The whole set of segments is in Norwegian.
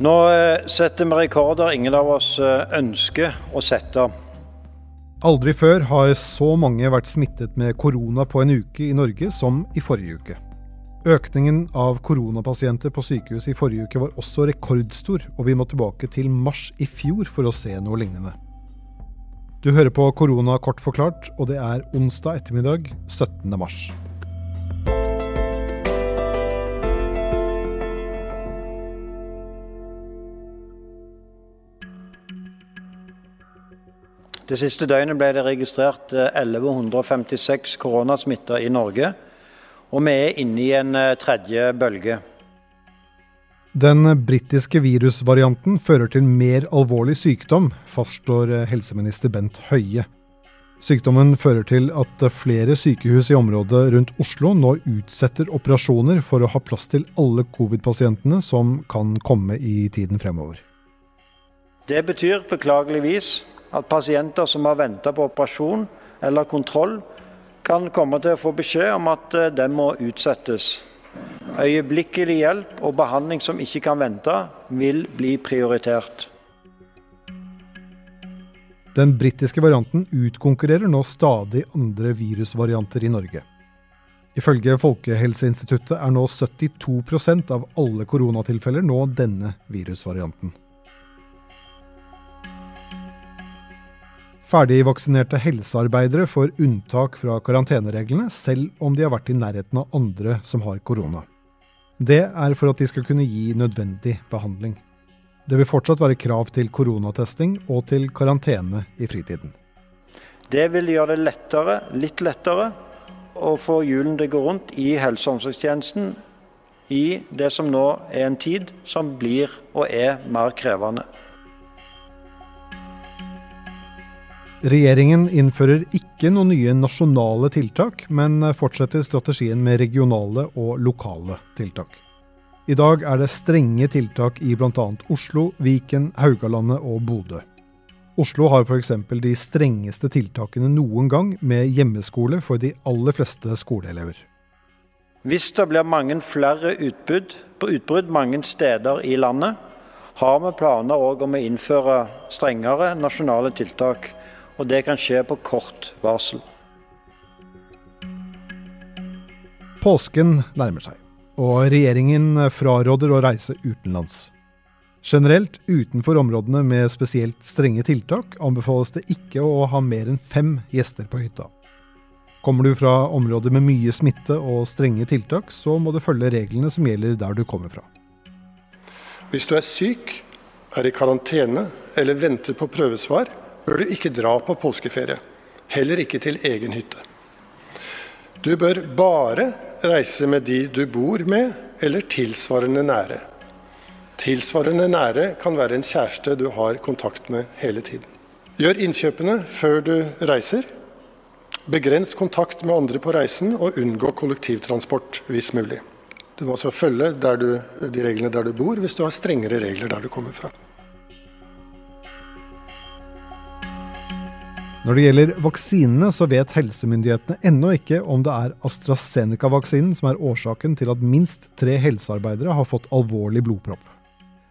Nå eh, setter vi rekorder ingen av oss eh, ønsker å sette. Aldri før har så mange vært smittet med korona på en uke i Norge som i forrige uke. Økningen av koronapasienter på sykehus i forrige uke var også rekordstor, og vi må tilbake til mars i fjor for å se noe lignende. Du hører på Korona kort forklart, og det er onsdag ettermiddag 17. mars. Det siste døgnet ble det registrert 1156 eh, koronasmitta i Norge. Og vi er inne i en eh, tredje bølge. Den britiske virusvarianten fører til mer alvorlig sykdom, fastslår eh, helseminister Bent Høie. Sykdommen fører til at flere sykehus i området rundt Oslo nå utsetter operasjoner for å ha plass til alle covid-pasientene som kan komme i tiden fremover. Det betyr beklageligvis at pasienter som har venta på operasjon eller kontroll, kan komme til å få beskjed om at eh, den må utsettes. Øyeblikkelig hjelp og behandling som ikke kan vente, vil bli prioritert. Den britiske varianten utkonkurrerer nå stadig andre virusvarianter i Norge. Ifølge Folkehelseinstituttet er nå 72% av alle koronatilfeller nå denne virusvarianten. Ferdigvaksinerte helsearbeidere får unntak fra karantenereglene, selv om de har vært i nærheten av andre som har korona. Det er for at de skal kunne gi nødvendig behandling. Det vil fortsatt være krav til koronatesting og til karantene i fritiden. Det vil gjøre det lettere, litt lettere, å få hjulene til å gå rundt i helse- og omsorgstjenesten i det som nå er en tid som blir og er mer krevende. Regjeringen innfører ikke noen nye nasjonale tiltak, men fortsetter strategien med regionale og lokale tiltak. I dag er det strenge tiltak i bl.a. Oslo, Viken, Haugalandet og Bodø. Oslo har f.eks. de strengeste tiltakene noen gang, med hjemmeskole for de aller fleste skoleelever. Hvis det blir mange flere utbrudd, utbrudd mange steder i landet, har vi planer om å innføre strengere nasjonale tiltak og det kan skje på kort varsel. Påsken nærmer seg, og regjeringen fraråder å reise utenlands. Generelt utenfor områdene med spesielt strenge tiltak anbefales det ikke å ha mer enn fem gjester på hytta. Kommer du fra områder med mye smitte og strenge tiltak, så må du følge reglene som gjelder der du kommer fra. Hvis du er syk, er i karantene eller venter på prøvesvar, bør du ikke dra på påskeferie. Heller ikke til egen hytte. Du bør bare reise med de du bor med, eller tilsvarende nære. Tilsvarende nære kan være en kjæreste du har kontakt med hele tiden. Gjør innkjøpene før du reiser. Begrens kontakt med andre på reisen, og unngå kollektivtransport hvis mulig. Du må også følge du, de reglene der du bor, hvis du har strengere regler der du kommer fra. Når det gjelder vaksinene, så vet helsemyndighetene ennå ikke om det er AstraZeneca-vaksinen som er årsaken til at minst tre helsearbeidere har fått alvorlig blodpropp.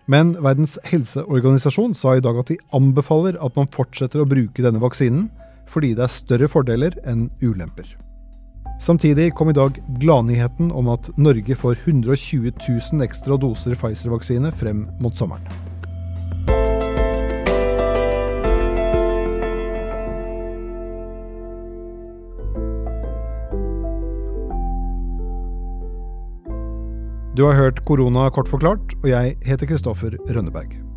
Men Verdens helseorganisasjon sa i dag at de anbefaler at man fortsetter å bruke denne vaksinen, fordi det er større fordeler enn ulemper. Samtidig kom i dag gladnyheten om at Norge får 120 000 ekstra doser Pfizer-vaksine frem mot sommeren. Du har hørt Korona kort forklart, og jeg heter Kristoffer Rønneberg.